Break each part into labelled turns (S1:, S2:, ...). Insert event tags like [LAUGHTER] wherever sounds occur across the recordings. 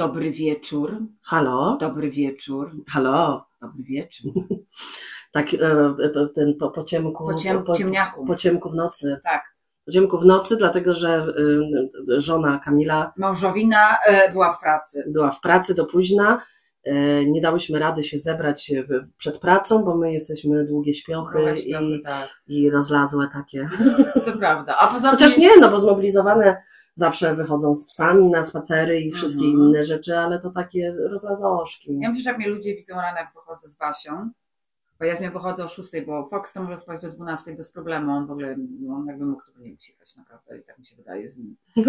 S1: Dobry wieczór.
S2: Halo?
S1: Dobry wieczór.
S2: Halo?
S1: Dobry wieczór. [LAUGHS]
S2: Tak, e, e, ten po, po ciemku.
S1: Po, ciem,
S2: po,
S1: ciemniachu.
S2: po ciemku w nocy.
S1: Tak.
S2: Po ciemku w nocy, dlatego że y, żona Kamila
S1: Małżowina e, była w pracy.
S2: była w pracy do późna. E, Nie dałyśmy rady się zebrać e, przed pracą, bo my jesteśmy długie śpiochy i,
S1: tak.
S2: i rozlazłe takie. [LAUGHS]
S1: To prawda. A poza
S2: Chociaż nie, no bo zmobilizowane zawsze wychodzą z psami na spacery i wszystkie
S1: Mhm.
S2: inne rzeczy, ale to takie rozlazoszki.
S1: ja myślę, że jak mnie ludzie widzą rano, jak wychodzę z Basią, bo ja z nią wychodzę o 6, bo Fox to może spać do 12 bez problemu. On w ogóle, no, on jakby mógł, to by nie jechać naprawdę i tak mi się wydaje z nim. [LAUGHS]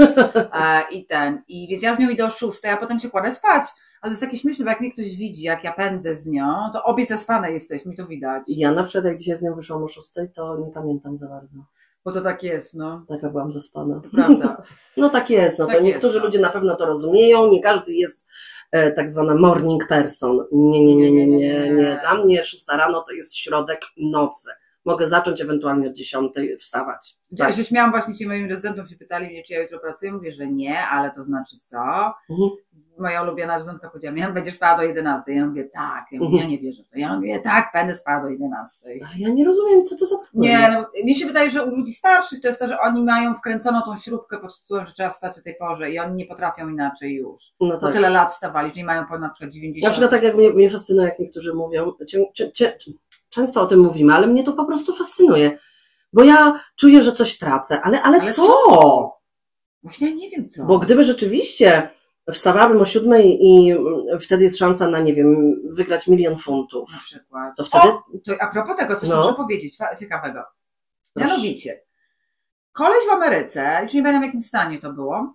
S1: E, I ten, i więc ja z nią idę o 6, a potem się kładę spać. Ale to jest takie śmieszne, bo jak mnie ktoś widzi, jak ja pędzę z nią, to obie zaspane jesteśmy, to widać.
S2: Ja na przykład jak dzisiaj z nią wyszłam o 6, to nie pamiętam za bardzo.
S1: Bo to tak jest, no.
S2: Taka byłam zaspana.
S1: To prawda. [LAUGHS]
S2: No tak jest, no to
S1: Tak jest,
S2: niektórzy
S1: no.
S2: ludzie na pewno to rozumieją, nie każdy jest tak zwana morning person. Nie, nie, nie, nie, nie, nie. Dla mnie 6 rano to jest środek nocy. Mogę zacząć ewentualnie od 10 wstawać.
S1: Ja
S2: Tak.
S1: się śmiałam właśnie ci moim rezydentom, się pytali mnie, czy ja jutro pracuję. Mówię, że nie, ale to znaczy co?
S2: Mhm.
S1: Moja ulubiona rezydentka powiedziała, Mian, będziesz spała do 11. Ja mówię, tak. Ja, mówię, ja nie wierzę to. Ja mówię, tak, będę spała do 11.
S2: Ale ja nie rozumiem, co to za problem.
S1: Nie, no, mi się wydaje, że u ludzi starszych to jest to, że oni mają wkręconą tą śrubkę pod tytułem, że trzeba wstać o tej porze i oni nie potrafią inaczej już.
S2: No tak.
S1: tyle lat wstawali, że nie mają po na przykład 90.
S2: Na przykład tak jak mnie, mnie fascynuje, jak niektórzy mówią, cię, cię, cię, często o tym mówimy, ale mnie to po prostu fascynuje. Bo ja czuję, że coś tracę, ale, ale,
S1: Ale
S2: co?
S1: co? Właśnie ja nie wiem co.
S2: Bo gdyby rzeczywiście wstawałabym o siódmej i wtedy jest szansa na, nie wiem, wygrać milion funtów,
S1: Na przykład.
S2: to wtedy...
S1: O, to a propos tego, coś
S2: No.
S1: muszę powiedzieć ciekawego.
S2: Proszę.
S1: Mianowicie, koleś w Ameryce, już nie pamiętam w jakim stanie to było,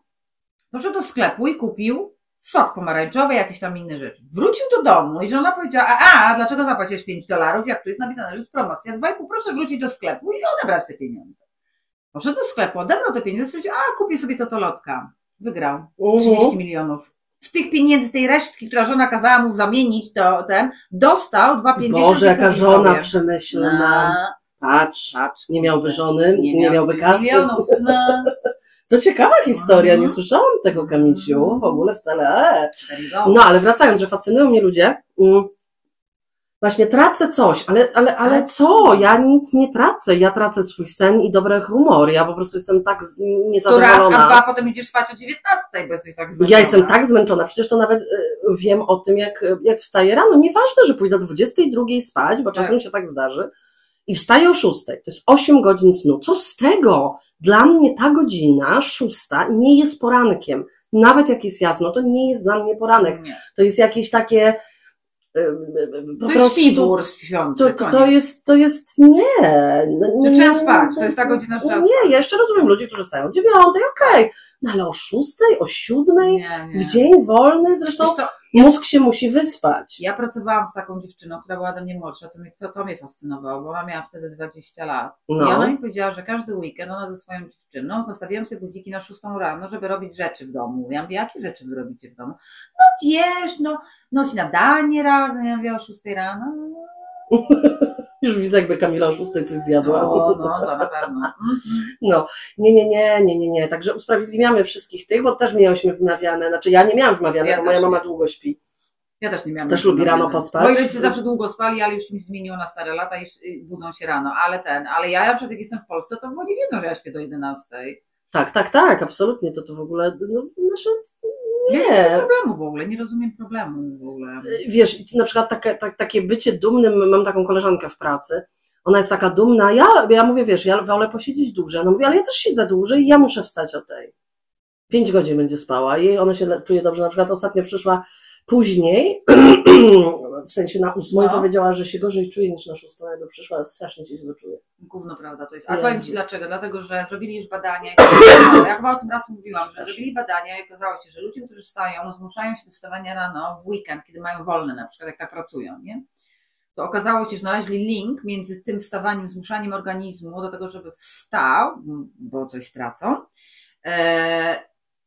S1: poszedł do sklepu i kupił sok pomarańczowy, jakieś tam inne rzeczy. Wrócił do domu i żona powiedziała, a, a dlaczego zapłaciłeś 5 dolarów, jak tu jest napisane, że jest promocja 2,5, proszę wrócić do sklepu i odebrać te pieniądze. Poszedł do sklepu, odebrał te pieniądze, stwierdził, a, kupię sobie totolotka. Wygrał. 30
S2: Mhm.
S1: milionów. Z tych pieniędzy, tej resztki, która żona kazała mu zamienić, to ten, dostał 2,50
S2: Boże, jaka żona
S1: sobie.
S2: przemyślna.
S1: No,
S2: Patrz,
S1: patrz,
S2: nie miałby żony, nie, miałby kasy.
S1: milionów. No.
S2: To ciekawa historia,
S1: Mhm.
S2: nie słyszałam tego, Kamiciu, w ogóle wcale. No, ale wracając, że fascynują mnie ludzie. Mm, właśnie tracę coś, ale, ale, ale co? Ja nic nie tracę. Ja tracę swój sen i dobry humor. Ja po prostu jestem tak z-
S1: to raz, a
S2: niezadowolona.
S1: dwa, potem idziesz spać o 19, bo jesteś tak zmęczona.
S2: Ja jestem tak zmęczona, przecież to nawet y, wiem o tym, jak, jak wstaję rano. Nieważne, że pójdę o 22 spać, bo czasem
S1: Tak.
S2: się tak zdarzy. I wstaję o 6. To jest 8 godzin snu. Co z tego? Dla mnie ta godzina, szósta, nie jest porankiem. Nawet jak jest jasno, to nie jest dla mnie poranek.
S1: Nie.
S2: To jest jakieś takie. Po
S1: To jest
S2: prostu.
S1: śpiwór śpiący,
S2: To, to, to jest, to jest nie. No,
S1: To
S2: nie
S1: trzeba spać, to jest ta godzina, że trzeba
S2: Nie, ja jeszcze rozumiem ludzi, którzy stają o dziewiątej, okej. No ale o szóstej, o siódmej,
S1: Nie, nie.
S2: w dzień wolny, zresztą mózg się musi wyspać.
S1: Ja pracowałam z taką dziewczyną, która była ode mnie młodsza, to, mnie, to, to mnie fascynowało, bo ona miała wtedy 20 lat.
S2: No.
S1: I ona mi powiedziała, że każdy weekend ona ze swoją dziewczyną nastawiałam sobie budziki na 6 rano, żeby robić rzeczy w domu. Ja mówię, jakie rzeczy wy robicie w domu? No wiesz, no, no śniadanie razem. Ja mówię o 6 rano. [LAUGHS]
S2: Już widzę, jakby Kamila szóstej coś zjadła.
S1: No, no, to na pewno. [LAUGHS]
S2: No, nie, nie, nie, nie, nie, nie. Także usprawiedliwiamy wszystkich tych, bo też miałyśmy wymawiane, znaczy ja nie miałam wymawiane,
S1: Ja
S2: bo moja mama
S1: nie.
S2: długo śpi.
S1: Ja też nie miałam.
S2: Też lubi rano pospać.
S1: Moi rodzice zawsze długo spali, ale już mi zmieniło na stare lata i y, budzą się rano. Ale ten, ale ja na przykład jak jestem w Polsce, to oni wiedzą, że ja śpię do 11.
S2: Tak, tak, tak, absolutnie. To to w ogóle, no,
S1: Ja nie rozumiem
S2: nie.
S1: problemu w ogóle, nie rozumiem problemu w ogóle.
S2: Wiesz, na przykład takie, tak, takie bycie dumnym, mam taką koleżankę w pracy, ona jest taka dumna, ja, ja mówię, wiesz, ja wolę posiedzieć dłużej. Ona mówi, ale ja też siedzę dłużej i ja muszę wstać o tej. Pięć godzin będzie spała i ona się czuje dobrze. Na przykład ostatnio przyszła później, [CLEARS THROAT] w sensie na ósmą i
S1: No.
S2: powiedziała, że się gorzej czuje niż na szóstą, jakby przyszła, strasznie się źle czuje.
S1: Gówno prawda to jest. A powiem Ci dlaczego. Dlatego, że zrobili już badania. Ja chyba o tym raz mówiłam, że zrobili badania i okazało się, że ludzie, którzy wstają, zmuszają się do wstawania rano w weekend, kiedy mają wolne, na przykład jak tak pracują, nie? To okazało się, że znaleźli link między tym wstawaniem, zmuszaniem organizmu do tego, żeby wstał, bo coś stracą. E,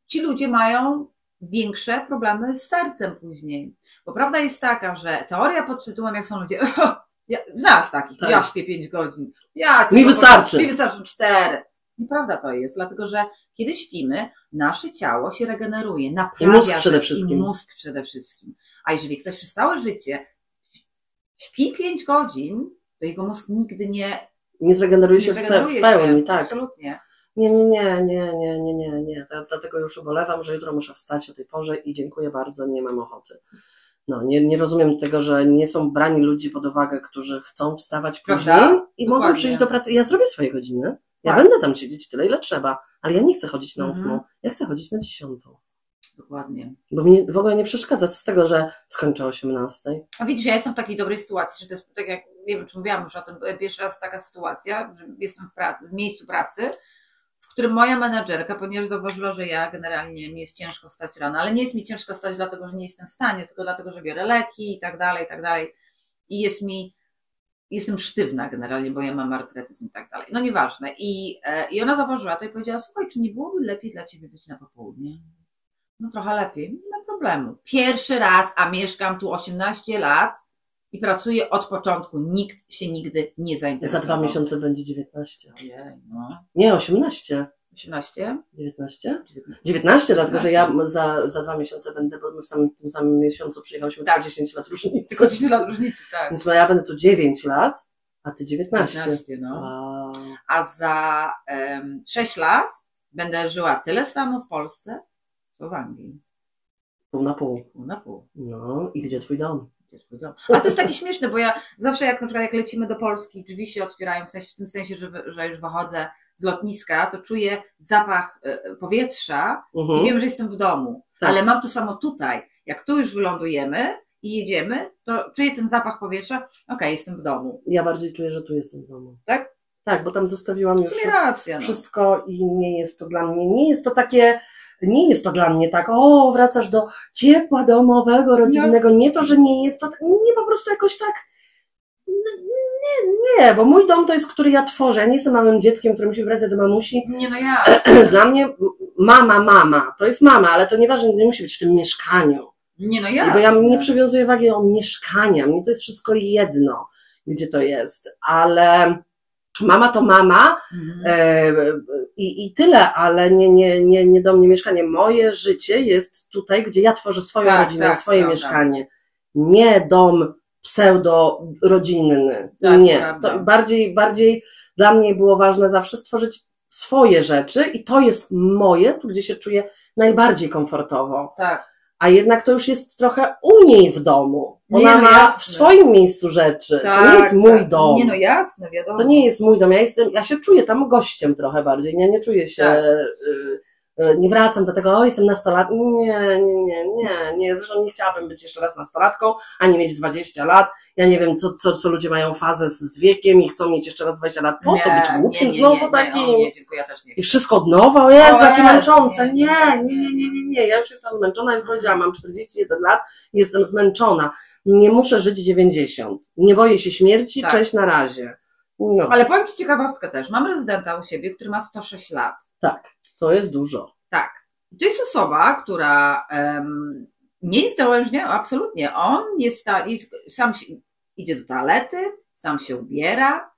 S1: ci ludzie mają większe problemy z sercem później. Bo prawda jest taka, że teoria pod tytułem, jak są ludzie, [LAUGHS] ja, znasz takich,
S2: Tak.
S1: ja śpię 5 godzin, ja
S2: Mi wystarczy.
S1: Mi wystarczy 4. Nieprawda to jest, dlatego że kiedy śpimy, nasze ciało się regeneruje,
S2: I
S1: naprawia
S2: mózg
S1: się-
S2: przede wszystkim.
S1: I mózg przede wszystkim. A jeżeli ktoś przez całe życie śpi 5 godzin, to jego mózg nigdy nie,
S2: Nie zregeneruje
S1: nie
S2: się w, pe- w pełni,
S1: się.
S2: tak.
S1: Absolutnie.
S2: Nie, nie, nie, nie, nie, nie, nie, nie. Dla- Dlatego już ubolewam, że jutro muszę wstać o tej porze i dziękuję bardzo, nie mam ochoty. No, nie, nie rozumiem tego, że nie są brani ludzie pod uwagę, którzy chcą wstawać
S1: Prawda?
S2: później i mogą
S1: Dokładnie.
S2: przyjść do pracy. Ja zrobię swoje godziny. Ja
S1: Tak.
S2: będę tam siedzieć tyle, ile trzeba, ale ja nie chcę chodzić na
S1: Mhm.
S2: ósmą. Ja chcę chodzić na dziesiątą.
S1: Dokładnie.
S2: Bo mnie w ogóle nie przeszkadza. Co z tego, że skończę o 18?
S1: A widzisz, ja jestem w takiej dobrej sytuacji, że to jest tak jak, nie wiem, czy mówiłam już o tym, pierwszy raz taka sytuacja, że jestem w, pracy, w miejscu pracy, w którym moja menadżerka, ponieważ zauważyła, że ja generalnie mi jest ciężko stać rano, ale nie jest mi ciężko stać dlatego, że nie jestem w stanie, tylko dlatego, że biorę leki i tak dalej, i tak dalej. I jest mi, jestem sztywna generalnie, bo ja mam artretyzm i tak dalej. No nieważne. I, e, I ona zauważyła to i powiedziała, słuchaj, czy nie byłoby lepiej dla ciebie być na popołudnie? No trochę lepiej, nie ma problemu. Pierwszy raz, a mieszkam tu 18 lat i pracuję od początku. Nikt się nigdy nie
S2: Za
S1: zainteresował.
S2: dwa miesiące będzie 19.
S1: Ojej, no.
S2: Nie, 18.
S1: 18?
S2: 19? 19, dlatego że ja za, za dwa miesiące będę, bo my w samym, tym samym miesiącu przyjechałyśmy
S1: Tak.
S2: tylko 10 lat różnicy.
S1: Tylko 10 lat różnicy, tak.
S2: Więc ja będę tu 9 lat, a ty 19.
S1: 19, no.
S2: Wow.
S1: A za um, 6 lat będę żyła tyle samo w Polsce, co w Anglii.
S2: Pół na pół.
S1: Pół na pół.
S2: No i gdzie twój dom?
S1: Dom? A to jest takie śmieszne, bo ja zawsze jak na przykład jak lecimy do Polski, drzwi się otwierają, w, sensie, w tym sensie, że, że już wychodzę z lotniska, to czuję zapach e, powietrza
S2: Mhm.
S1: i wiem, że jestem w domu.
S2: Tak.
S1: Ale mam to samo tutaj. Jak tu już wylądujemy i jedziemy, to czuję ten zapach powietrza, okej, jestem w domu.
S2: Ja bardziej czuję, że tu jestem w domu.
S1: Tak?
S2: Tak, bo tam zostawiłam już
S1: racja. No.
S2: wszystko i nie jest to dla mnie, nie jest to takie, nie jest to dla mnie tak, o, wracasz do ciepła domowego, rodzinnego. Nie to, że nie jest to, nie po prostu jakoś tak. Nie, nie, bo mój dom to jest, który ja tworzę. Ja nie jestem małym dzieckiem, które musi wracać do mamusi.
S1: Nie no ja. [CLEARS THROAT]
S2: Dla mnie mama, mama, to jest mama, ale to nieważne, nie musi być w tym mieszkaniu.
S1: Nie no ja.
S2: Bo ja nie przywiązuję wagi do mieszkania. Mnie to jest wszystko jedno, gdzie to jest. Ale mama to mama
S1: Mhm.
S2: I, i tyle, ale nie, nie, nie, nie do mnie mieszkanie. Moje życie jest tutaj, gdzie ja tworzę swoją
S1: Tak,
S2: rodzinę,
S1: tak,
S2: swoje
S1: prawda.
S2: mieszkanie. Nie dom pseudo-rodzinny.
S1: Tak,
S2: nie.
S1: prawda.
S2: To bardziej, bardziej dla mnie było ważne zawsze stworzyć swoje rzeczy i to jest moje, tu gdzie się czuję najbardziej komfortowo.
S1: Tak.
S2: A jednak to już jest trochę u niej w domu. Ona
S1: Nie, no
S2: ma w swoim miejscu rzeczy.
S1: tak.
S2: to nie jest mój
S1: tak.
S2: dom.
S1: Nie no jasne, wiadomo.
S2: To nie jest mój dom. Ja jestem, ja się czuję tam gościem trochę bardziej. Ja nie czuję się,
S1: Tak.
S2: y, nie wracam do tego, o jestem nastolatką. Nie, nie, nie, nie, nie. Zresztą nie chciałabym być jeszcze raz nastolatką, ani mieć 20 lat. Ja nie wiem, co, co, co ludzie mają fazę z, z wiekiem i chcą mieć jeszcze raz 20 lat. Po co
S1: Nie,
S2: być głupim znowu takim?
S1: Nie, o, nie, dziękuję, ja też nie.
S2: I wszystko od nowa, o Jezu, jakie męczące.
S1: nie,
S2: Nie,
S1: nie,
S2: nie, nie, nie. Ja już jestem zmęczona, już powiedziałam, mam 41 lat jestem zmęczona. Nie muszę żyć 90. Nie boję się śmierci,
S1: Tak.
S2: cześć na razie. No,
S1: Ale powiem Ci ciekawostkę też. Mam rezydenta u siebie, który ma 106 lat.
S2: tak, to jest dużo.
S1: Tak. To jest osoba, która em, nie jest dołężnie, absolutnie. On jest, jest sam się, idzie do toalety, sam się ubiera,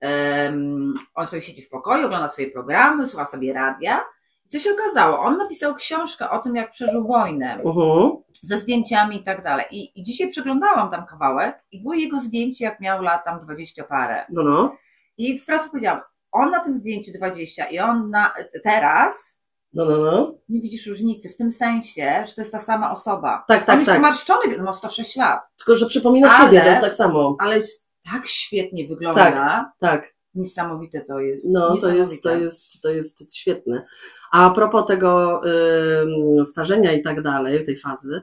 S1: em, on sobie siedzi w pokoju, ogląda swoje programy, słucha sobie radia. I co się okazało? On napisał książkę o tym, jak przeżył wojnę,
S2: Mhm.
S1: ze zdjęciami i tak dalej. I, I dzisiaj przeglądałam tam kawałek i było jego zdjęcie, jak miał lat tam 20 parę.
S2: No, no,
S1: I w pracy powiedziałam, on na tym zdjęciu 20 i on na, teraz
S2: no, no, no.
S1: nie widzisz różnicy w tym sensie, że to jest ta sama osoba.
S2: Tak,
S1: on
S2: tak,
S1: jest
S2: tak.
S1: pomarszczony, wiadomo, 106 lat,
S2: Tylko, że przypomina
S1: Ale-
S2: siebie, to tak samo.
S1: ale jest tak świetnie wygląda.
S2: Tak,
S1: Niesamowite to jest.
S2: no to jest, to jest, to jest świetne. A propos tego ym, starzenia i tak dalej, tej fazy,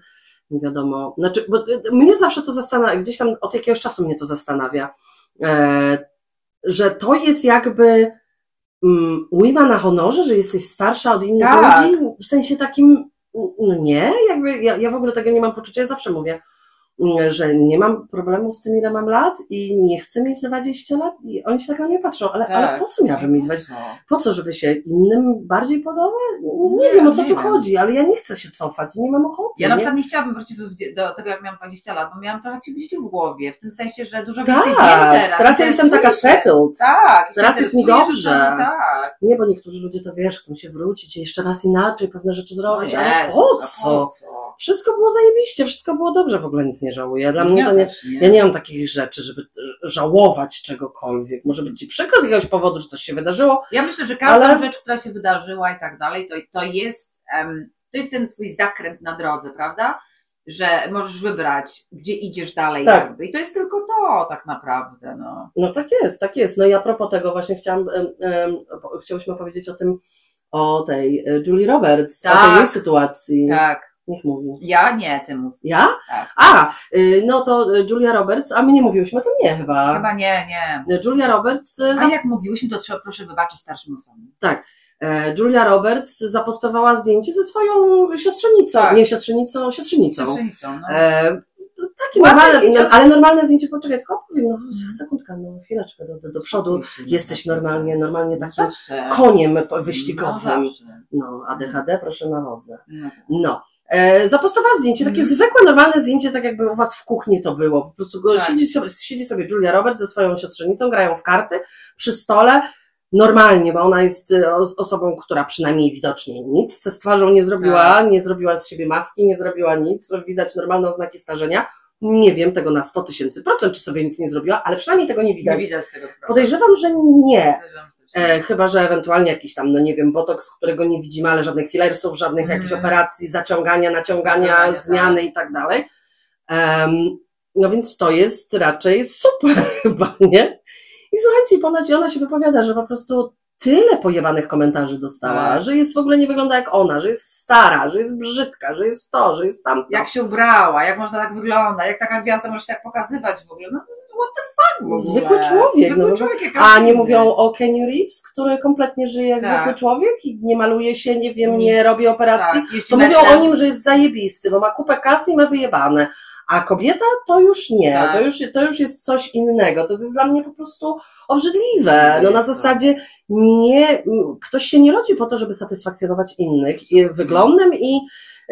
S2: nie wiadomo, znaczy, bo y, mnie zawsze to zastanawia, gdzieś tam od jakiegoś czasu mnie to zastanawia, e, że to jest jakby mm, ujma na honorze, że jesteś starsza od innych
S1: Tak.
S2: ludzi, w sensie takim, no nie, jakby ja, ja w ogóle tego nie mam poczucia, ja zawsze mówię, że nie mam problemu z tym, ile mam lat i nie chcę mieć 20 lat i oni się tak na mnie patrzą, ale,
S1: Tak.
S2: ale po co miałabym mieć
S1: Po
S2: 20
S1: co?
S2: Po co, żeby się innym bardziej podobać? Nie,
S1: Nie,
S2: wiem, o co tu
S1: wiem.
S2: chodzi, ale ja nie chcę się cofać, nie mam ochoty.
S1: Ja na przykład nie chciałabym wrócić do, do tego, jak miałam 20 lat, bo miałam trochę ciebie w głowie, w tym sensie, że dużo więcej wiem
S2: tak,
S1: teraz.
S2: teraz ja jestem taka settled.
S1: Tak.
S2: Teraz jest mi dobrze.
S1: Tak.
S2: Nie, bo niektórzy ludzie to wiesz, chcą się wrócić i jeszcze raz inaczej pewne rzeczy zrobić,
S1: No
S2: ale po co?
S1: po co?
S2: Wszystko było zajebiście, wszystko było dobrze, w ogóle nic nie żałuję. Dla mnie
S1: Ja
S2: to nie,
S1: nie.
S2: ja nie mam takich rzeczy, żeby żałować czegokolwiek. Może być ci przykro z jakiegoś powodu, że coś się wydarzyło.
S1: Ja myślę, że każda
S2: Ale-
S1: rzecz, która się wydarzyła i tak dalej, to, to jest em, to jest ten twój zakręt na drodze, prawda? Że możesz wybrać, gdzie idziesz dalej
S2: Tak.
S1: jakby. I to jest tylko to tak naprawdę, no.
S2: No tak jest, tak jest. No i a propos tego właśnie chciałam, em, po- chciałyśmy powiedzieć o tym, o tej e, Julie Roberts, o
S1: Tak.
S2: tej jej sytuacji.
S1: Tak.
S2: Niech mówi.
S1: Ja nie, ty mów.
S2: Ja?
S1: Tak.
S2: A, y, no to y, Julia Roberts, a my nie mówiłyśmy, to nie chyba.
S1: Chyba nie, nie.
S2: Julia Roberts, y,
S1: A jak mówiłyśmy, to trzeba proszę wybaczyć starszym osobom.
S2: e, Julia Roberts zapostowała zdjęcie ze swoją siostrzenicą,
S1: Tak.
S2: nie siostrzenicą, siostrzenicą.
S1: Siostrzenicą, no.
S2: E, takie normalne,
S1: zdjęcie.
S2: no, ale normalne zdjęcie, poczekaj, tylko opowiem, no sekundka, no chwileczkę do, do, do przodu.
S1: Się,
S2: Jesteś
S1: no.
S2: normalnie, normalnie
S1: No
S2: takim
S1: zawsze.
S2: koniem
S1: No
S2: wyścigowym.
S1: zawsze.
S2: No, ADHD, proszę na wodze.
S1: No.
S2: No. E, zapostowała zdjęcie, takie
S1: Mhm.
S2: zwykłe, normalne zdjęcie, tak jakby u was w kuchni to było. Po prostu go,
S1: Tak.
S2: siedzi, sobie, siedzi sobie Julia Roberts ze swoją siostrzenicą, grają w karty przy stole. Normalnie, bo ona jest e, os- osobą, która przynajmniej widocznie nic ze twarzą nie zrobiła,
S1: Tak.
S2: nie zrobiła z siebie maski, nie zrobiła nic, widać normalne oznaki starzenia. Nie wiem tego na 100 tysięcy procent, czy sobie nic nie zrobiła, ale przynajmniej tego nie
S1: Nie
S2: widać.
S1: widać tego problemu.
S2: Podejrzewam, że nie. E, chyba, że ewentualnie jakiś tam, no nie wiem, botoks, którego nie widzimy, ale żadnych fillersów, żadnych
S1: Mhm.
S2: jakichś operacji, zaciągania, naciągania,
S1: Naciągania,
S2: zmiany i tak dalej. Em, no więc to jest raczej super [LAUGHS] chyba, nie? I słuchajcie, ponoć ona się wypowiada, że po prostu tyle pojebanych komentarzy dostała,
S1: Tak.
S2: że jest w ogóle nie wygląda jak ona, że jest stara, że jest brzydka, że jest to, że jest tamto.
S1: Jak się ubrała, jak można tak wyglądać, jak taka gwiazda może się tak pokazywać w ogóle. No what the fuck w ogóle.
S2: Zwykły człowiek,
S1: Zwykły
S2: no,
S1: człowiek jak
S2: A nie
S1: inny.
S2: mówią o Kenny Reeves, który kompletnie żyje jak
S1: Tak.
S2: zwykły człowiek i nie maluje się, nie wiem, nie
S1: Nic.
S2: robi operacji.
S1: Tak,
S2: To mówią o nim, że jest zajebisty, bo ma kupę kasy i ma wyjebane. A kobieta to już nie,
S1: Tak.
S2: to, już, to już jest coś innego. To jest dla mnie po prostu obrzydliwe. No na
S1: Jest to.
S2: zasadzie nie, ktoś się nie rodzi po to, żeby satysfakcjonować innych wyglądem i,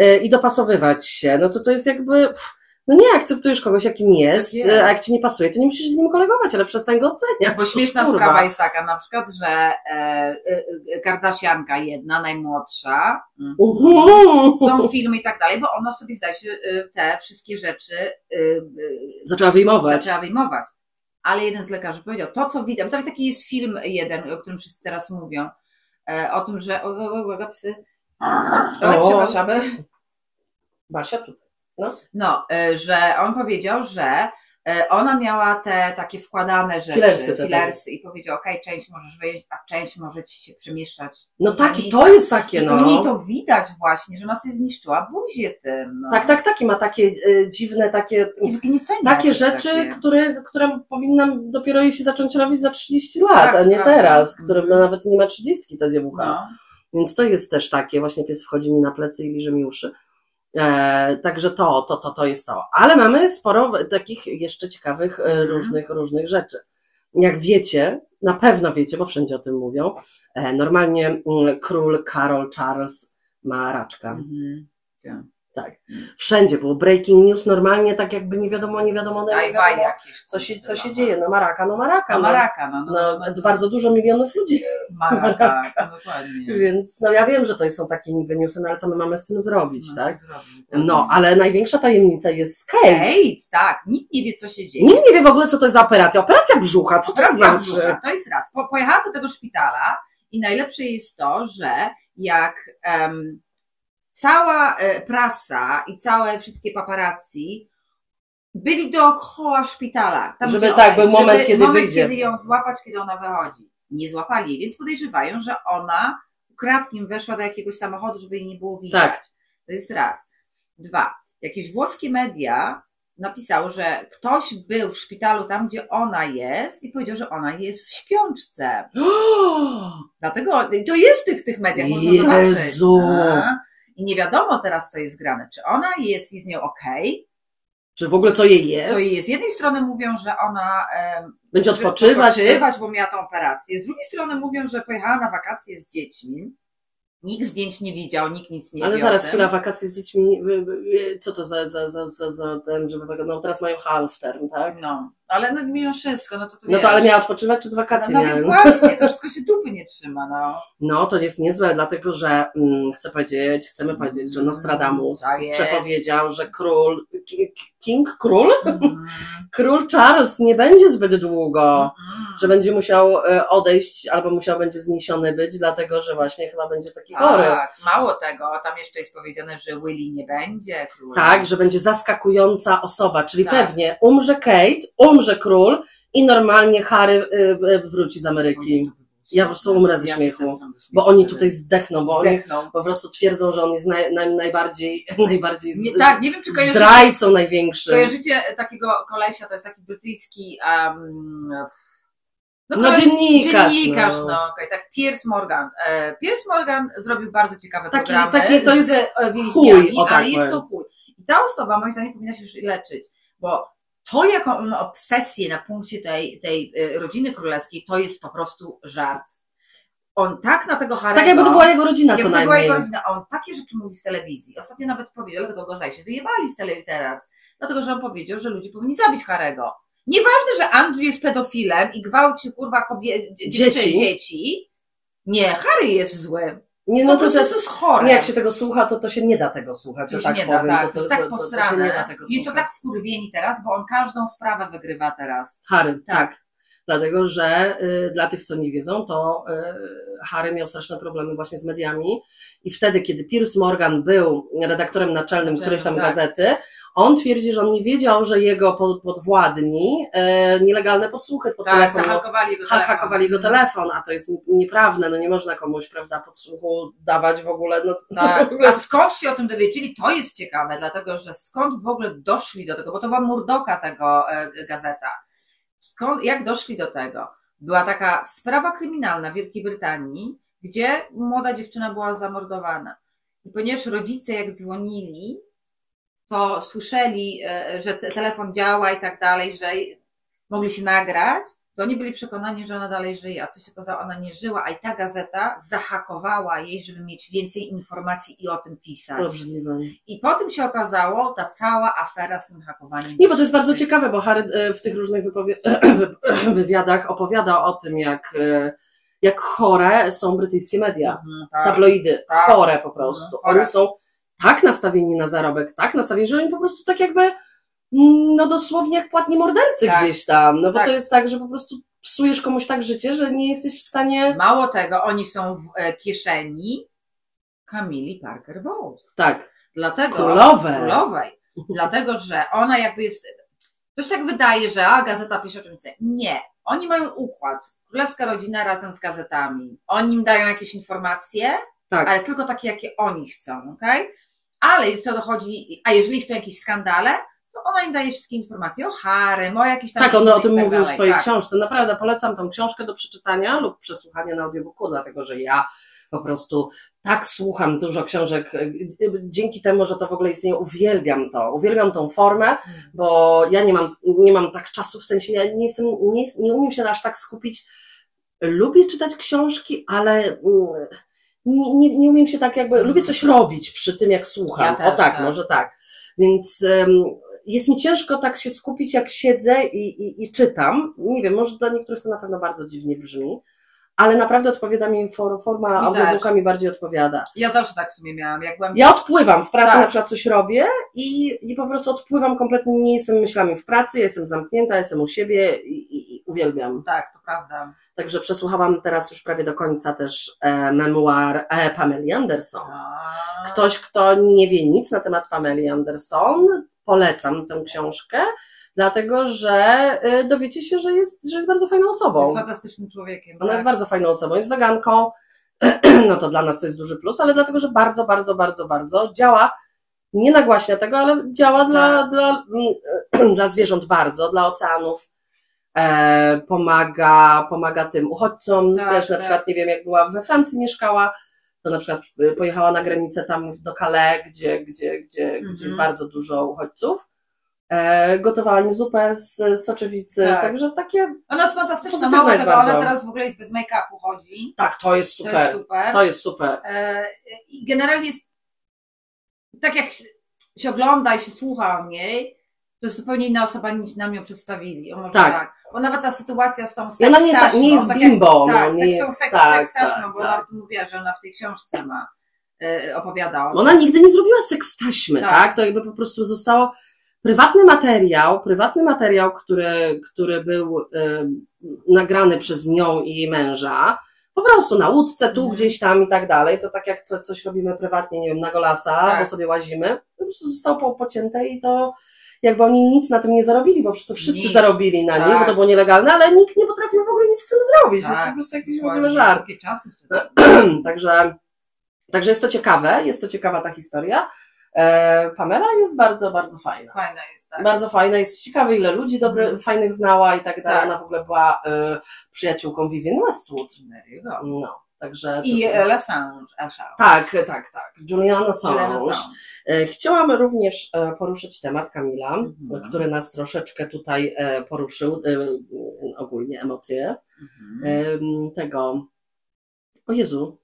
S2: y, i dopasowywać się. No to to jest jakby, pff, no nie akceptujesz kogoś jakim jest,
S1: jest.
S2: a jak ci nie pasuje, to nie musisz z nim kolegować, ale przestań go oceniać.
S1: Bo śmieszna
S2: Kurwa.
S1: sprawa jest taka na przykład, że e, e, Kardashianka jedna, najmłodsza, mm,
S2: Mhm.
S1: są filmy i tak dalej, bo ona sobie zdaje się e, te wszystkie rzeczy e,
S2: Zaczęła wyjmować.
S1: zaczęła wyjmować. Ale jeden z lekarzy powiedział, to co widać, bo tam taki jest film jeden, o którym wszyscy teraz mówią, e, o tym, że, o, o, o, psy,
S2: O.
S1: przepraszamy,
S2: Basia tutaj.
S1: no, e, że on powiedział, że ona miała te takie wkładane rzeczy,
S2: Filersy te
S1: filersy i powiedział, okej, część możesz wyjąć, a część może ci się przemieszczać.
S2: No taki,
S1: miejsca.
S2: to jest takie,
S1: I
S2: no.
S1: u niej to widać właśnie, że ona sobie zniszczyła buzię tym. No.
S2: Tak, tak, tak. I ma takie e, dziwne, takie,
S1: Takie wgniecenia
S2: takie rzeczy,
S1: takie.
S2: które, które powinnam dopiero jej się zacząć robić za 30 lat,
S1: Tak,
S2: a nie
S1: prawda.
S2: teraz, które
S1: Mhm.
S2: nawet nie ma 30 ta dziewucha.
S1: No.
S2: Więc to jest też takie, właśnie pies wchodzi mi na plecy i liże mi uszy. E, także to, to, to, to jest to. Ale mamy sporo takich jeszcze ciekawych e,
S1: Mhm.
S2: różnych, różnych rzeczy. Jak wiecie, na pewno wiecie, bo wszędzie o tym mówią, e, normalnie mm, król Karol Charles ma raczka.
S1: Mhm.
S2: Tak. Wszędzie było breaking news, normalnie tak jakby nie wiadomo, nie wiadomo, nie wiadomo
S1: jakieś.
S2: co się, co się
S1: No.
S2: dzieje. No maraka, no maraka.
S1: No
S2: No,
S1: maraka, no. no,
S2: no, bardzo dużo milionów ludzi, [LAUGHS]
S1: Maraka, no, dokładnie.
S2: więc no ja wiem, że to są takie niby newsy, no ale co my mamy z tym zrobić,
S1: No,
S2: tak?
S1: zrobić?
S2: No, ale największa tajemnica jest Kate.
S1: Kate, tak, nikt nie wie, co się dzieje.
S2: Nikt nie wie w ogóle, co to jest za operacja. Operacja brzucha, co to
S1: Operacja
S2: znaczy?
S1: brzucha, To jest raz. Po, pojechała do tego szpitala i najlepsze jest to, że jak em, cała e, prasa i całe wszystkie paparazzi byli dookoła szpitala. Tam,
S2: Żeby tak, był moment,
S1: żeby,
S2: kiedy
S1: moment,
S2: wyjdzie.
S1: kiedy ją złapać, kiedy ona wychodzi. Nie złapali jej, więc podejrzewają, że ona ukradkiem weszła do jakiegoś samochodu, żeby jej nie było widać.
S2: Tak.
S1: To jest raz. Dwa. Jakieś włoskie media napisało, że ktoś był w szpitalu tam, gdzie ona jest i powiedział, że ona jest w śpiączce. [GASPS] Dlatego to jest w tych, tych mediach, można zobaczyć.
S2: Jezu.
S1: A, I nie wiadomo teraz, co jest grane. Czy ona jest, jest z nią okej,
S2: Czy w ogóle co jej jest?
S1: Co jej jest. Z jednej strony mówią, że ona em,
S2: Będzie odpoczywać.
S1: odpoczywać, bo miała tą operację. Z drugiej strony mówią, że pojechała na wakacje z dziećmi. Nikt zdjęć nie widział, nikt nic nie
S2: Ale
S1: wie.
S2: zaraz, chwila, wakacje z dziećmi, co to za, za, za, za, za ten, żeby, no teraz mają half term, tak?
S1: No, ale no, mimo wszystko, no to,
S2: No to ale miała odpoczywać, czy z
S1: No,
S2: wakacji
S1: no
S2: miałem?
S1: więc właśnie, to [LAUGHS] wszystko się dupy nie trzyma, no.
S2: No, to jest niezłe, dlatego że mm, chcę powiedzieć, chcemy powiedzieć, że Nostradamus
S1: Tak jest.
S2: przepowiedział, że król, ki- King Król?
S1: Mhm. [LAUGHS]
S2: Król Charles nie będzie zbyt długo,
S1: Mhm.
S2: że będzie musiał e, odejść albo musiał będzie zniesiony być, dlatego że właśnie chyba będzie taki chory.
S1: Tak, mało tego, tam jeszcze jest powiedziane, że Willy nie będzie królem.
S2: Tak, że będzie zaskakująca osoba, czyli
S1: Tak.
S2: pewnie umrze Kate, umrze król i normalnie Harry y, y, wróci z Ameryki. Ja po prostu umrę ze śmiechu. Bo oni tutaj zdechną, bo oni po prostu twierdzą, że on jest naj, naj, najbardziej, [LAUGHS] najbardziej z,
S1: Nie, tak, nie wiem, czy kojarzycie,
S2: zdrajcą największym.
S1: kojarzycie takiego kolesia, to jest taki brytyjski um,
S2: No,
S1: kole-
S2: dziennikarz.
S1: dziennikarz,
S2: no.
S1: no, okej, tak, Piers Morgan. E, Piers Morgan zrobił bardzo ciekawe
S2: Taki-
S1: programy
S2: taki to jest
S1: z e,
S2: chuj, o tak
S1: ale jest to chuj. I ta osoba, moim zdaniem, powinna się już leczyć, bo to, jaką on ma obsesję na punkcie tej, tej e, rodziny królewskiej, to jest po prostu żart. On tak na tego Harry'ego...
S2: Tak jakby to była jego rodzina co
S1: to była
S2: najmniej.
S1: jego rodzina, on takie rzeczy mówi w telewizji. Ostatnio nawet powiedział, dlatego go się wyjebali z telewizji teraz, dlatego że on powiedział, że ludzie powinni zabić Harego. Nieważne, że Andrew jest pedofilem i gwałci kurwa kobie... dzie-
S2: Dzieci.
S1: dzieci. Nie, Harry jest zły.
S2: Nie,
S1: No to
S2: to, to
S1: jest,
S2: jest,
S1: chore.
S2: nie, jak się tego słucha, to to się nie da tego słuchać,
S1: to się
S2: tak
S1: nie da,
S2: powiem.
S1: tak.
S2: to,
S1: To, jest tak
S2: to, to, to się
S1: posrane.
S2: nie da tego
S1: są tak wkurwieni teraz, bo on każdą sprawę wygrywa teraz.
S2: Harry,
S1: Tak.
S2: tak. Dlatego, że y, dla tych, co nie wiedzą, to y, Harry miał straszne problemy właśnie z mediami i wtedy, kiedy Piers Morgan był redaktorem naczelnym
S1: Naczelnym,
S2: którejś tam
S1: tak.
S2: gazety, on twierdzi, że on nie wiedział, że jego pod, podwładni e, nielegalne podsłuchy pod
S1: Tak, zahakowali jego telefon.
S2: hakowali jego telefon, a to jest nieprawne, no nie można komuś, prawda, podsłuchu dawać w ogóle, no
S1: Tak. [LAUGHS] A skąd się o tym dowiedzieli? To jest ciekawe, dlatego że skąd w ogóle doszli do tego, bo to była Murdoka tego e, gazeta. Skąd, jak doszli do tego? Była taka sprawa kryminalna w Wielkiej Brytanii, gdzie młoda dziewczyna była zamordowana. I ponieważ rodzice jak dzwonili, to słyszeli, e, że te- telefon działa i tak dalej, że mogli się nagrać, to oni byli przekonani, że ona dalej żyje, a co się okazało, ona nie żyła, a i ta gazeta zahakowała jej, żeby mieć więcej informacji i o tym pisać.
S2: obrzydliwe.
S1: I potem się okazało ta cała afera z tym hakowaniem.
S2: Nie, bo to jest bardzo ciekawe, bo Harry e, w tych różnych [CLEARS THROAT] [CLEARS THROAT] wywiadach opowiada o tym, jak, e, jak chore są brytyjskie media.
S1: Mhm, tak.
S2: Tabloidy,
S1: Tak.
S2: chore po prostu.
S1: Mhm, chore.
S2: Oni są tak nastawieni na zarobek, tak nastawieni, że oni po prostu tak jakby, mm, no dosłownie jak płatni mordercy
S1: Tak.
S2: gdzieś tam. No bo
S1: Tak.
S2: to jest tak, że po prostu psujesz komuś tak życie, że nie jesteś w stanie.
S1: Mało tego, oni są w e, kieszeni Camili Parker Bowles.
S2: Tak.
S1: Dlatego,
S2: Królowej.
S1: Królowej. [LAUGHS] Dlatego, że ona jakby jest. To się tak wydaje, że a gazeta pisze o czymś. Nie. Oni mają układ. Królewska rodzina razem z gazetami. Oni im dają jakieś informacje,
S2: Tak.
S1: ale tylko takie, jakie oni chcą, okej? Ale jeśli to dochodzi, a jeżeli chcą jakieś skandale, to ona im daje wszystkie informacje o Harrym, o jakichś tam...
S2: Tak, on o tym
S1: tak
S2: mówił w swojej
S1: tak.
S2: książce. Naprawdę polecam tą książkę do przeczytania lub przesłuchania na audiobooku, dlatego że ja po prostu tak słucham dużo książek. Dzięki temu, że to w ogóle istnieje, uwielbiam to. Uwielbiam tą formę, bo ja nie mam, nie mam tak czasu, w sensie ja nie jestem, nie, nie umiem się aż tak skupić. Lubię czytać książki, ale mm, nie, nie, nie umiem się tak jakby, lubię coś robić przy tym, jak słucham.
S1: Ja też,
S2: o tak,
S1: tak.
S2: może tak. Więc em, jest mi ciężko tak się skupić, jak siedzę i, i, i czytam. Nie wiem, może dla niektórych to na pewno bardzo dziwnie brzmi, ale naprawdę odpowiada mi for, forma audiobooka mi bardziej odpowiada.
S1: Ja zawsze tak w sumie miałam. Jak byłam
S2: Ja odpływam w pracy,
S1: Tak.
S2: na przykład coś robię i, i po prostu odpływam kompletnie, nie jestem myślami w pracy, jestem zamknięta, jestem u siebie i, i, i uwielbiam.
S1: Tak, to prawda.
S2: Także przesłuchałam teraz już prawie do końca też e, memuar e, Pameli Anderson.
S1: A,
S2: Ktoś, kto nie wie nic na temat Pameli Anderson, polecam tę książkę, dlatego że e, dowiecie się, że jest, że jest bardzo fajną osobą.
S1: Jest fantastycznym człowiekiem.
S2: Ona
S1: tak.
S2: jest bardzo fajną osobą, jest weganką, [CLEARS THROAT] no to dla nas to jest duży plus, ale dlatego, że bardzo, bardzo, bardzo, bardzo działa, nie nagłaśnia tego, ale działa dla,
S1: Tak.
S2: dla, mm, [CLEARS THROAT] dla zwierząt bardzo, dla oceanów, e, pomaga, pomaga tym uchodźcom,
S1: Tak,
S2: też na
S1: tak.
S2: przykład, nie wiem, jak była we Francji mieszkała, to na przykład y, pojechała na granicę tam do Calais, gdzie, gdzie, gdzie,
S1: Mhm.
S2: gdzie jest bardzo dużo uchodźców, gotowała mi zupę z soczewicy,
S1: Tak.
S2: także takie,
S1: Ona jest fantastyczna, mało
S2: jest
S1: tego, ona
S2: bardzo.
S1: teraz w ogóle jest bez make-upu chodzi.
S2: tak, to jest
S1: To jest
S2: super,
S1: super.
S2: to jest super.
S1: E, I generalnie jest tak jak się- ogląda i się słucha o niej, to jest zupełnie inna osoba niż nam ją przedstawili. O, może
S2: Tak.
S1: tak. Bo nawet ta sytuacja z tą
S2: I ona nie jest, nie jest
S1: tak
S2: bimbo,
S1: tak,
S2: no, nie
S1: tak, z tą
S2: jest,
S1: seks,
S2: tak, tak,
S1: bo
S2: tak.
S1: ona mówiła, że ona w tej książce ma e, opowiadała.
S2: Ona nigdy nie zrobiła seks taśmy,
S1: Tak.
S2: tak. To jakby po prostu zostało prywatny materiał, prywatny materiał, który, który był y, nagrany przez nią i jej męża. Po prostu na łódce, tu
S1: Mhm.
S2: gdzieś tam i tak dalej. To tak jak co, coś robimy prywatnie, nie wiem, na golasa,
S1: Tak.
S2: bo sobie łazimy. Po prostu zostało po, pocięte i to jakby oni nic na tym nie zarobili, bo przecież wszyscy
S1: Nic.
S2: zarobili na
S1: Tak.
S2: nich, bo to było nielegalne, ale nikt nie potrafił w ogóle nic z tym zrobić. To jest
S1: Tak,
S2: po prostu jakiś w ogóle żart.
S1: Takie czasy wtedy. [CLEARS THROAT]
S2: Także, także jest to ciekawe, jest to ciekawa ta historia. E, Pamela jest bardzo, bardzo fajna.
S1: Fajna jest, tak.
S2: Bardzo fajna, jest ciekawe, ile ludzi dobry,
S1: Mhm.
S2: fajnych znała i tak dalej.
S1: Tak.
S2: Ona w ogóle była e, przyjaciółką Vivienne Westwood.
S1: Go.
S2: No, także.
S1: I
S2: to-
S1: e, Assange, Assange.
S2: tak, tak, tak. Juliana
S1: Julian
S2: Assange. E, Chciałam również poruszyć temat Kamila,
S1: Mhm.
S2: który nas troszeczkę tutaj poruszył, ogólnie emocje
S1: Mhm.
S2: tego. O Jezu.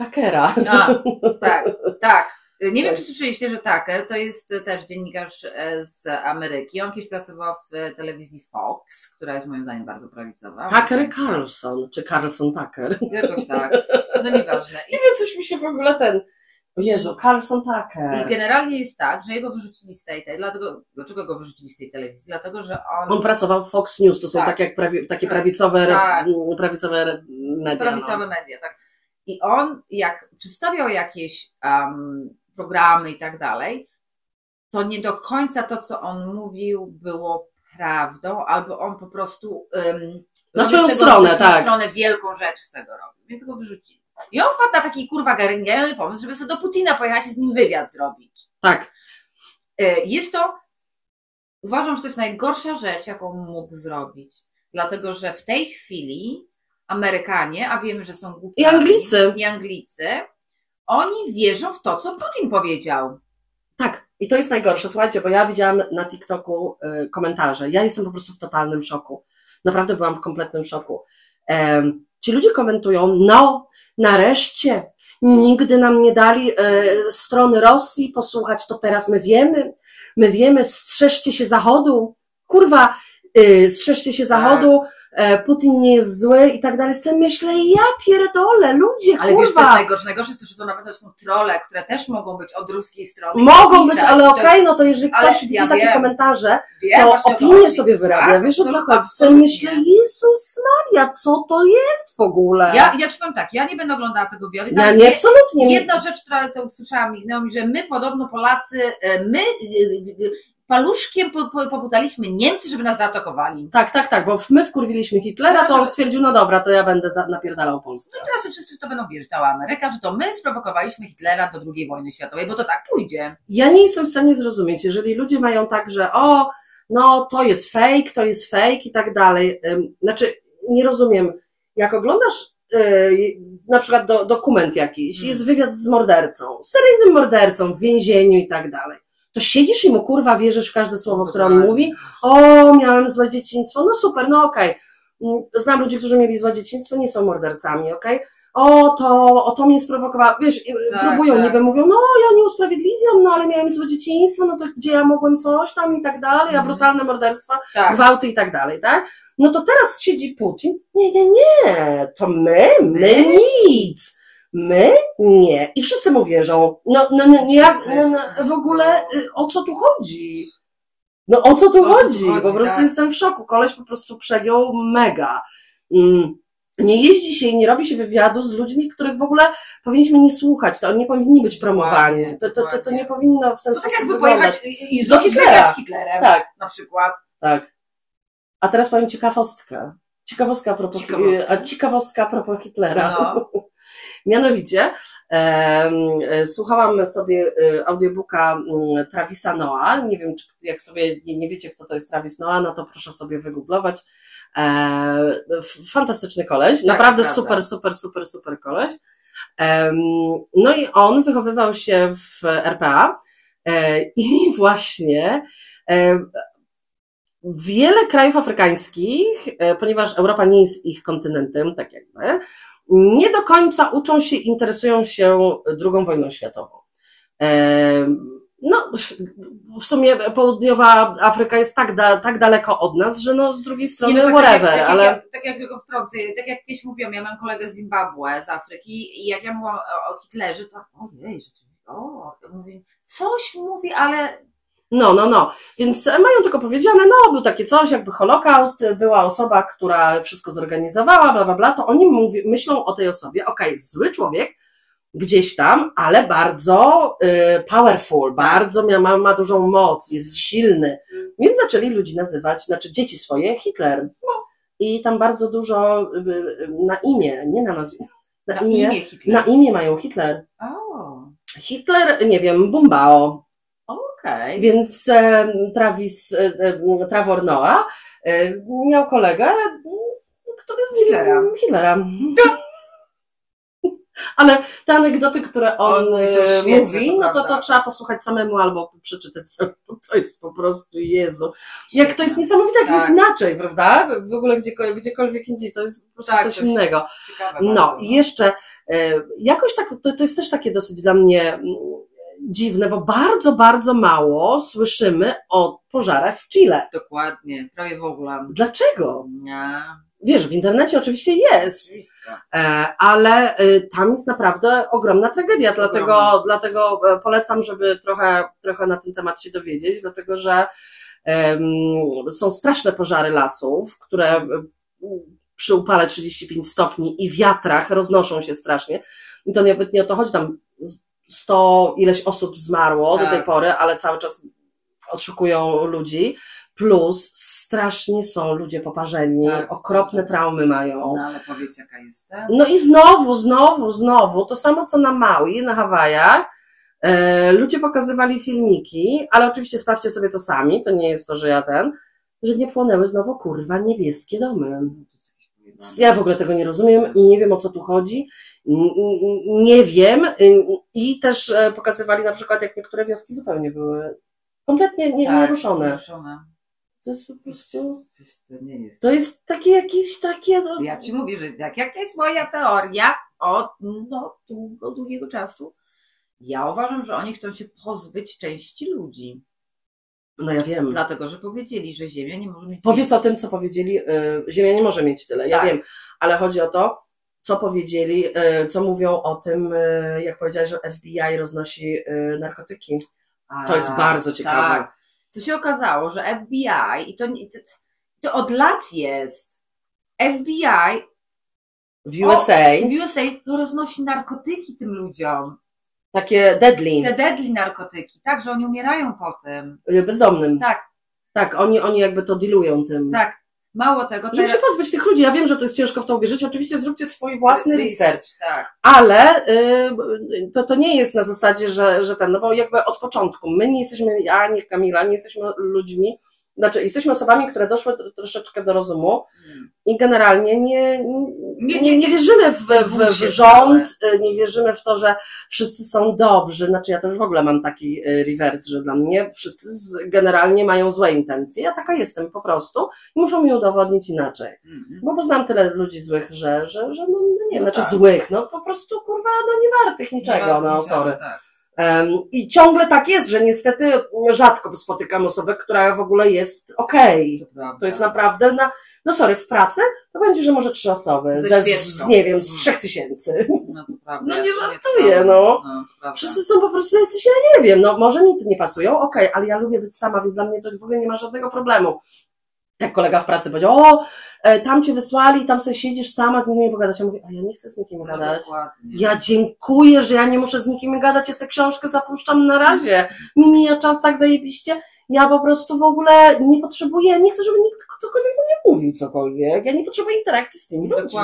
S2: E, Takera.
S1: A, [LAUGHS] tak, tak. Nie wiem,
S2: Tak.
S1: czy słyszeliście, że Tucker to jest też dziennikarz e, z Ameryki. On kiedyś pracował w telewizji Fox, która jest moim zdaniem bardzo prawicowa.
S2: Tucker Carlson, czy Carlson Tucker. [LAUGHS]
S1: Jakoś tak. No nieważne. I,
S2: Nie wiem, coś mi się w ogóle ten. O Jezu, Carlson
S1: I
S2: Tucker.
S1: generalnie jest tak, że jego wyrzucili z tej, tej dlatego, dlaczego go wyrzucili z tej telewizji? Dlatego, że on,
S2: On pracował w Fox News, to są
S1: Tak.
S2: tak, jak prawi, takie
S1: Tak.
S2: prawicowe,
S1: Tak.
S2: prawicowe media.
S1: prawicowe media, tak. I on, jak przedstawiał jakieś um, programy i tak dalej, to nie do końca to, co on mówił, było prawdą, albo on po prostu um,
S2: Na swoją
S1: tego,
S2: stronę, tak.
S1: stronę wielką rzecz z tego robił, więc go wyrzucili. I on wpadł na taki kurwa genialny pomysł, żeby sobie do Putina pojechać i z nim wywiad zrobić.
S2: Tak.
S1: E, Jest to, uważam, że to jest najgorsza rzecz, jaką mógł zrobić. Dlatego, że w tej chwili Amerykanie, a wiemy, że są głupimi,
S2: I Anglicy.
S1: i Anglicy, oni wierzą w to, co Putin powiedział.
S2: Tak. I to jest najgorsze. Słuchajcie, bo ja widziałam na TikToku y, komentarze. Ja jestem po prostu w totalnym szoku. Naprawdę byłam w kompletnym szoku. Ci ludzie komentują, no, nareszcie, nigdy nam nie dali e, strony Rosji posłuchać, to teraz my wiemy. My wiemy, strzeżcie się Zachodu. Kurwa, y, strzeżcie się Zachodu, e, Putin nie jest zły i tak dalej. Se myślę, ja pierdolę, ludzie,
S1: Ale wiesz, co
S2: kurwa.
S1: jest najgorsze? Najgorsze jest to, że to naprawdę są trole, które też mogą być od ruskiej strony.
S2: Mogą
S1: Pisać,
S2: być, ale
S1: to
S2: okej, no to jeżeli
S1: Ale
S2: ktoś widzi
S1: ja
S2: takie
S1: wiem.
S2: komentarze,
S1: Wiem,
S2: to opinię
S1: chodzi.
S2: sobie wyrabia.
S1: Tak,
S2: Wiesz o co chodzi?
S1: Absolutnie.
S2: myślę, Jezus Maria, co to jest w ogóle?
S1: Ja, ja ci powiem tak, ja nie będę oglądała tego wioli.
S2: ja nie, absolutnie nie.
S1: Jedna rzecz, która to usłyszałam, mi, że my podobno Polacy, e, my e, e, paluszkiem po, po, pobudaliśmy Niemcy, żeby nas zaatakowali.
S2: Tak, tak, tak, bo my wkurwiliśmy Hitlera, to on stwierdził, no dobra, to ja będę napierdalał Polskę.
S1: No i teraz wszyscy to będą wierzyć, cała Ameryka, że to my sprowokowaliśmy Hitlera do II wojny światowej, bo to tak pójdzie.
S2: Ja nie jestem w stanie zrozumieć, jeżeli ludzie mają tak, że o, no to jest fake, to jest fake i tak dalej. Znaczy, nie rozumiem, jak oglądasz yy, na przykład do, dokument jakiś,
S1: Hmm.
S2: jest wywiad z mordercą, seryjnym mordercą w więzieniu i tak dalej, to siedzisz i mu kurwa wierzysz w każde słowo, które on mówi, o, miałem złe dzieciństwo, no super, no okej. Mm, Znam ludzi, którzy mieli złe dzieciństwo, nie są mordercami, okej? O, to, o to mnie sprowokowało. Wiesz,
S1: Tak,
S2: próbują,
S1: tak.
S2: niby mówią, no ja nie usprawiedliwiam, no ale miałem złe dzieciństwo, no to gdzie ja mogłem coś tam i tak dalej, a
S1: Mhm.
S2: brutalne morderstwa,
S1: Tak.
S2: gwałty i tak dalej, tak? No to teraz siedzi Putin, nie, nie, nie, to my, my
S1: My?
S2: nic. My? Nie. I wszyscy mu wierzą. No, no, no, nie, no, no, w ogóle y, o co tu chodzi? No o co tu
S1: O tu
S2: chodzi?
S1: chodzi,
S2: Po prostu
S1: tak.
S2: jestem w szoku. Koleś po prostu przegiął mega. Mm. Nie jeździ się i nie robi się wywiadu z ludźmi, których w ogóle powinniśmy nie słuchać. To oni nie powinni być promowani. To, to, to, to nie powinno w ten
S1: To tak
S2: sposób
S1: jakby
S2: wyglądać.
S1: pojechać i, zrobić
S2: Hitlera.
S1: z Hitlerem,
S2: Tak,
S1: na przykład.
S2: tak. A teraz powiem ciekawostkę. Ciekawostka a propos,
S1: ciekawostka
S2: a propos Hitlera.
S1: No. [LAUGHS]
S2: Mianowicie, e, słuchałam sobie e, audiobooka mm, Travisa Noah. Nie wiem, czy jak sobie nie, wiecie, kto to jest Travis Noah, no to proszę sobie wygooglować. E, fantastyczny koleś, naprawdę
S1: prawda.
S2: super, super, super, super koleś. No i on wychowywał się w RPA I [LAUGHS] właśnie wiele krajów afrykańskich, ponieważ Europa nie jest ich kontynentem, tak jakby, nie do końca uczą się, interesują się II wojną światową. E, no, w sumie południowa Afryka jest tak, da, tak daleko od nas, że no z drugiej strony
S1: Nie, no, tak
S2: whatever,
S1: jak, tak,
S2: ale...
S1: jak, ja- tak jak tylko wtrącę, tak jak kiedyś mówiłam, ja mam kolegę z Zimbabwe, z Afryki i jak ja mówiłam o, Hitlerze, to ojej, rzeczywiście, o, ja mówię, coś mówi, ale
S2: No, no, no. Więc mają tylko powiedziane, no, był takie coś, jakby Holokaust, była osoba, która wszystko zorganizowała, bla, bla, bla, to oni mówi, myślą o tej osobie, okej, zły człowiek, gdzieś tam, ale bardzo y, powerful, bardzo ma, ma, dużą moc, jest silny. Więc zaczęli ludzi nazywać, znaczy dzieci swoje, Hitler. I tam bardzo dużo y, y, na imię, nie na nazwisko, na,
S1: na
S2: imię,
S1: imię Hitler.
S2: na imię mają Hitler.
S1: O,
S2: Hitler, nie wiem, Bumbao.
S1: Okej.
S2: Więc Travis, e, e, Trevor Noah e, miał kolegę, który z
S1: Hitlera.
S2: Hitlera. [LAUGHS] Ale te anegdoty, które on,
S1: On
S2: mówi,
S1: to
S2: no to, to trzeba posłuchać samemu albo przeczytać samemu. [LAUGHS] To jest po prostu Jezu. Jak to jest niesamowite, jak
S1: Tak.
S2: jest inaczej, prawda? W ogóle gdziekolwiek, gdziekolwiek indziej, to jest po prostu
S1: Tak,
S2: coś innego. No
S1: bardzo.
S2: i jeszcze jakoś tak, to, to jest też takie dosyć dla mnie mm, dziwne, bo bardzo, bardzo mało słyszymy o pożarach w Chile.
S1: Dokładnie, prawie w ogóle.
S2: Dlaczego?
S1: Nie,
S2: Wiesz, w internecie oczywiście jest, e, ale e, tam jest naprawdę ogromna tragedia, dlatego,
S1: Ogromna.
S2: dlatego e, polecam, żeby trochę, trochę na ten temat się dowiedzieć, dlatego że em, są straszne pożary lasów, które e, przy upale 35 stopni i wiatrach roznoszą się strasznie. I to nawet nie o to chodzi, tam 100 ileś osób zmarło do
S1: Tak.
S2: tej pory, ale cały czas odszukują ludzi. Plus strasznie są ludzie poparzeni,
S1: Tak.
S2: okropne traumy mają.
S1: No ale powiedz jaka jestem.
S2: No i znowu, znowu, znowu, to samo co na Maui, na Hawajach. E, ludzie pokazywali filmiki, ale oczywiście sprawdźcie sobie to sami, to nie jest to, że ja ten, że nie płonęły znowu kurwa niebieskie domy. Ja w ogóle tego nie rozumiem i nie wiem o co tu chodzi. Nie wiem. y, I też e, pokazywali na przykład, jak niektóre wioski zupełnie były kompletnie nie,
S1: Tak,
S2: nieruszone.
S1: nieruszone.
S2: To jest po prostu.
S1: To nie jest.
S2: To jest takie jakieś takie. No,
S1: Ja ci mówię, że tak jak jest moja teoria od no, długo, długiego czasu, ja uważam, że oni chcą się pozbyć części ludzi.
S2: no ja wiem.
S1: Dlatego, że powiedzieli, że Ziemia nie może mieć.
S2: Powiedz o tym, co powiedzieli. y, Ziemia nie może mieć tyle, ja
S1: Tak.
S2: wiem, ale chodzi o to, co powiedzieli, y, co mówią o tym, y, jak powiedziałeś, że FBI roznosi y, narkotyki.
S1: A,
S2: To jest bardzo ciekawe.
S1: Tak. Co się okazało, że FBI, i to, to, od lat jest, FBI
S2: W USA
S1: w USA roznosi narkotyki tym ludziom.
S2: takie deadly,
S1: Te deadly narkotyki, tak, że oni umierają po tym.
S2: bezdomnym.
S1: Tak,
S2: Tak, oni, oni jakby to dealują tym.
S1: tak. Mało tego,
S2: Żeby się pozbyć tych ludzi. Ja wiem, że to jest ciężko w to uwierzyć. Oczywiście zróbcie swój własny research.
S1: Tak.
S2: Ale y, to, to nie jest na zasadzie, że, że ten, no bo jakby od początku my nie jesteśmy, ja, nie Kamila, nie jesteśmy ludźmi, znaczy jesteśmy osobami, które doszły tro- troszeczkę do rozumu i generalnie nie, nie, nie, nie wierzymy w, w, w rząd, y, nie wierzymy w to, że wszyscy są dobrzy, znaczy ja to już w ogóle mam taki y, reverse, że dla mnie wszyscy generalnie mają złe intencje, ja taka jestem po prostu i muszą mi udowodnić inaczej.
S1: Mhm.
S2: Bo poznałam tyle ludzi złych, że, że, że no, no nie,
S1: No
S2: znaczy
S1: tak.
S2: złych, no po prostu kurwa, no nie wartych niczego, no
S1: niczego,
S2: sorry.
S1: tak.
S2: I ciągle tak jest, że niestety rzadko spotykam osobę, która w ogóle jest okej.
S1: To, prawda.
S2: To jest naprawdę, na, no sorry, w pracy to będzie, że może trzy osoby,
S1: Ze
S2: ze, z, nie wiem, z
S1: Mm.
S2: trzech tysięcy.
S1: No to prawda.
S2: No nie
S1: to
S2: żartuję, no.
S1: no to.
S2: Wszyscy są po prostu jacyś, ja nie wiem, no może mi nie pasują, okej, ale ja lubię być sama, więc dla mnie to w ogóle nie ma żadnego problemu. Jak kolega w pracy powiedział, o, e, tam cię wysłali, tam sobie siedzisz sama, z nimi nie pogadać. Ja mówię, a ja nie chcę z nikim
S1: No
S2: gadać.
S1: dokładnie.
S2: Ja dziękuję, że ja nie muszę z nikim gadać, ja sobie książkę zapuszczam na razie. Mi mija czas tak zajebiście. Ja po prostu w ogóle nie potrzebuję, nie chcę, żeby nikt ktokolwiek do mnie mówił cokolwiek. Ja nie potrzebuję interakcji z tymi ludźmi.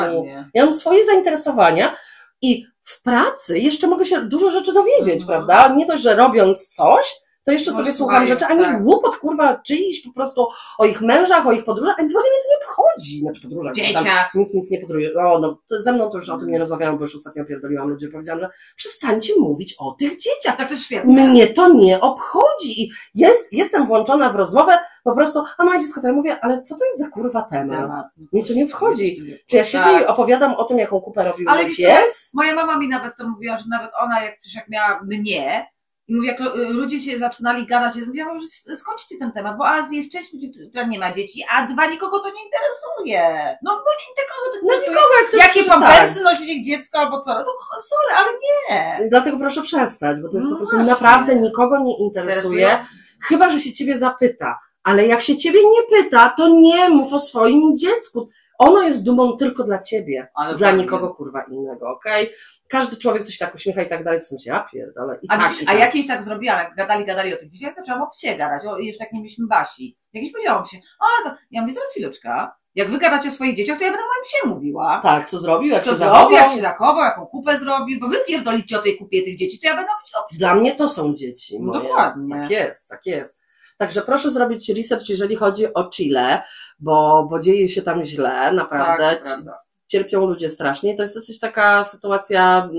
S2: Ja mam swoje zainteresowania i w pracy jeszcze mogę się dużo rzeczy dowiedzieć,
S1: Mhm.
S2: prawda? Nie dość, że robiąc coś, to jeszcze sobie słucham rzeczy, ani
S1: tak.
S2: głupot, kurwa, czyiś po prostu o ich mężach, o ich podróżach, ani w ogóle mnie to nie obchodzi. Znaczy podróżach.
S1: Dzieciach.
S2: Nikt nic nie podróżuje. O, no, to ze mną to już o tym nie rozmawiałam, bo już ostatnio pierdoliłam ludzi, powiedziałam, że przestańcie mówić o tych dzieciach.
S1: Tak to jest świetne.
S2: Mnie to nie obchodzi. I jest, jestem włączona w rozmowę, po prostu, a ma dziecko, to ja mówię, ale co to jest za kurwa temat?
S1: Temat.
S2: Mnie to nie obchodzi. Czy ja siedzę
S1: Tak.
S2: i opowiadam o tym, jaką kupę robił
S1: Ale
S2: mój pies?
S1: Moja mama mi nawet to mówiła, że nawet ona, jak, jak miała mnie, i mówi, jak ludzie się zaczynali gadać, ja mówiłam, że sk- skończcie ten temat, bo a jest część ludzi, która nie ma dzieci, a dwa nikogo to nie interesuje. No bo nie, nikogo to nie
S2: No
S1: interesuje.
S2: nikogo, jak to
S1: Jakie pampersy nosi niech dziecko albo co? No sorry, ale nie.
S2: Dlatego proszę przestać, bo to jest
S1: No
S2: po prostu
S1: właśnie.
S2: naprawdę nikogo nie interesuje, chyba że się ciebie zapyta. Ale jak się ciebie nie pyta, to nie mów o swoim dziecku. Ono jest dumą tylko dla ciebie,
S1: Ale
S2: dla nikogo kurwa innego, okej? Każdy człowiek coś tak uśmiecha i tak dalej, to są się, ja pierdolę. I
S1: A,
S2: tak, i
S1: a
S2: tak.
S1: jakieś tak zrobiłam, jak gadali, gadali o tych dzieciach, to trzeba o psie gadać, o, jeszcze jak nie mieliśmy Basi. Jakieś powiedziałam się, a to, ja mówię, zaraz chwileczka, jak wy gadacie o swoich dzieciach, to ja będę o moim psie mówiła.
S2: Tak, co zrobił, jak
S1: Co
S2: się
S1: zrobił,
S2: zachował.
S1: jak się zachował, jaką kupę zrobił, bo wy pierdolicie o tej kupie tych dzieci, to ja będę o psie.
S2: Dla mnie to są dzieci moje.
S1: dokładnie.
S2: Tak jest, tak jest. Także proszę zrobić research, jeżeli chodzi o Chile, bo, bo dzieje się tam źle, naprawdę.
S1: Tak.
S2: Cierpią ludzie strasznie. To jest dosyć taka sytuacja, mm,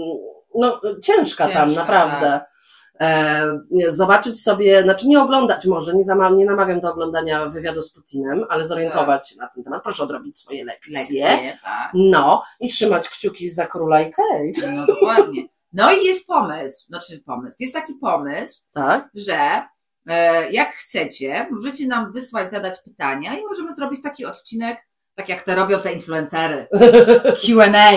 S2: no, ciężka, tam,
S1: Ciężka, tak.
S2: naprawdę. E, zobaczyć sobie, znaczy nie oglądać może, nie, zama, nie namawiam do oglądania wywiadu z Putinem, ale zorientować się na ten temat. Proszę odrobić swoje lekcje.
S1: Lekcje, tak.
S2: No i trzymać kciuki za króla i Kate.
S1: No dokładnie. No i jest pomysł, znaczy pomysł, jest taki pomysł,
S2: Tak?
S1: że jak chcecie, możecie nam wysłać, zadać pytania i możemy zrobić taki odcinek, tak jak te robią te influencery. [LAUGHS] Q&A.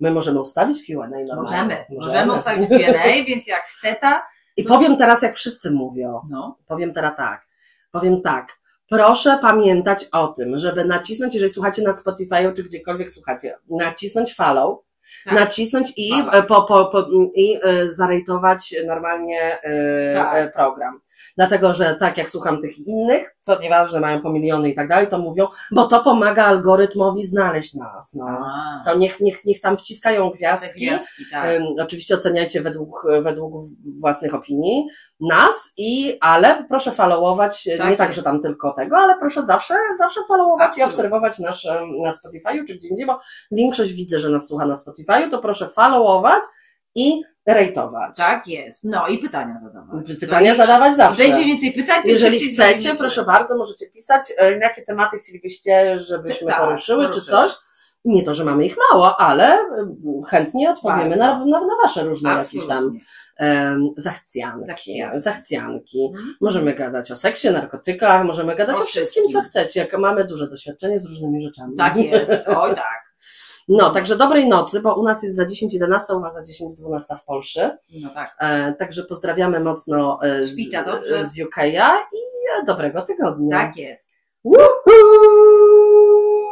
S2: My możemy ustawić Q&A normalnie.
S1: Możemy, możemy ustawić Q&A, [LAUGHS] więc jak chce ta,
S2: I powiem teraz, jak wszyscy mówią.
S1: no,
S2: Powiem teraz tak. Powiem tak. Proszę pamiętać o tym, żeby nacisnąć, jeżeli słuchacie na Spotify czy gdziekolwiek słuchacie, nacisnąć follow,
S1: Tak.
S2: nacisnąć i, e, po, po, po, i e, zarejtować normalnie e,
S1: Tak.
S2: e, program. Dlatego, że tak jak słucham tych innych, co nieważne, mają po miliony i tak dalej, to mówią, bo to pomaga algorytmowi znaleźć nas. No.
S1: A,
S2: To niech, niech, niech tam wciskają gwiazdki,
S1: gwiazdki, tak.
S2: Ym, Oczywiście oceniajcie według, według własnych opinii nas i, ale proszę followować,
S1: Tak
S2: nie tak,
S1: jest.
S2: że tam tylko tego, ale proszę zawsze, zawsze followować
S1: Absolutnie.
S2: i obserwować nasz na Spotify'u czy gdzie indziej, bo większość widzę, że nas słucha na Spotify'u, to proszę followować i rejtować.
S1: Tak jest. No i pytania zadawać.
S2: Pytania
S1: No i-
S2: zadawać zawsze.
S1: Będzie więcej pytań,
S2: Jeżeli chcecie, proszę bardzo, możecie pisać, e, jakie tematy chcielibyście, żebyśmy
S1: Tak,
S2: poruszyły, czy coś. Nie to, że mamy ich mało, ale em, chętnie odpowiemy na, na, na wasze różne jakieś tam
S1: Absolutnie.
S2: em, zachcianki,
S1: Zachcianki.
S2: zachcianki.
S1: Mhm.
S2: Możemy gadać o seksie, narkotykach, możemy gadać o,
S1: O
S2: wszystkim, co
S1: wszystkim.
S2: chcecie, jak mamy duże doświadczenie z różnymi rzeczami.
S1: Tak jest. Oj tak.
S2: No, także dobrej nocy, bo u nas jest za 10.11, u was za 10.12 w Polsce.
S1: No tak.
S2: E, także pozdrawiamy mocno e, z,
S1: Świta, dobrze.
S2: z UK'a i e, dobrego tygodnia.
S1: Tak jest.
S2: Woohoo!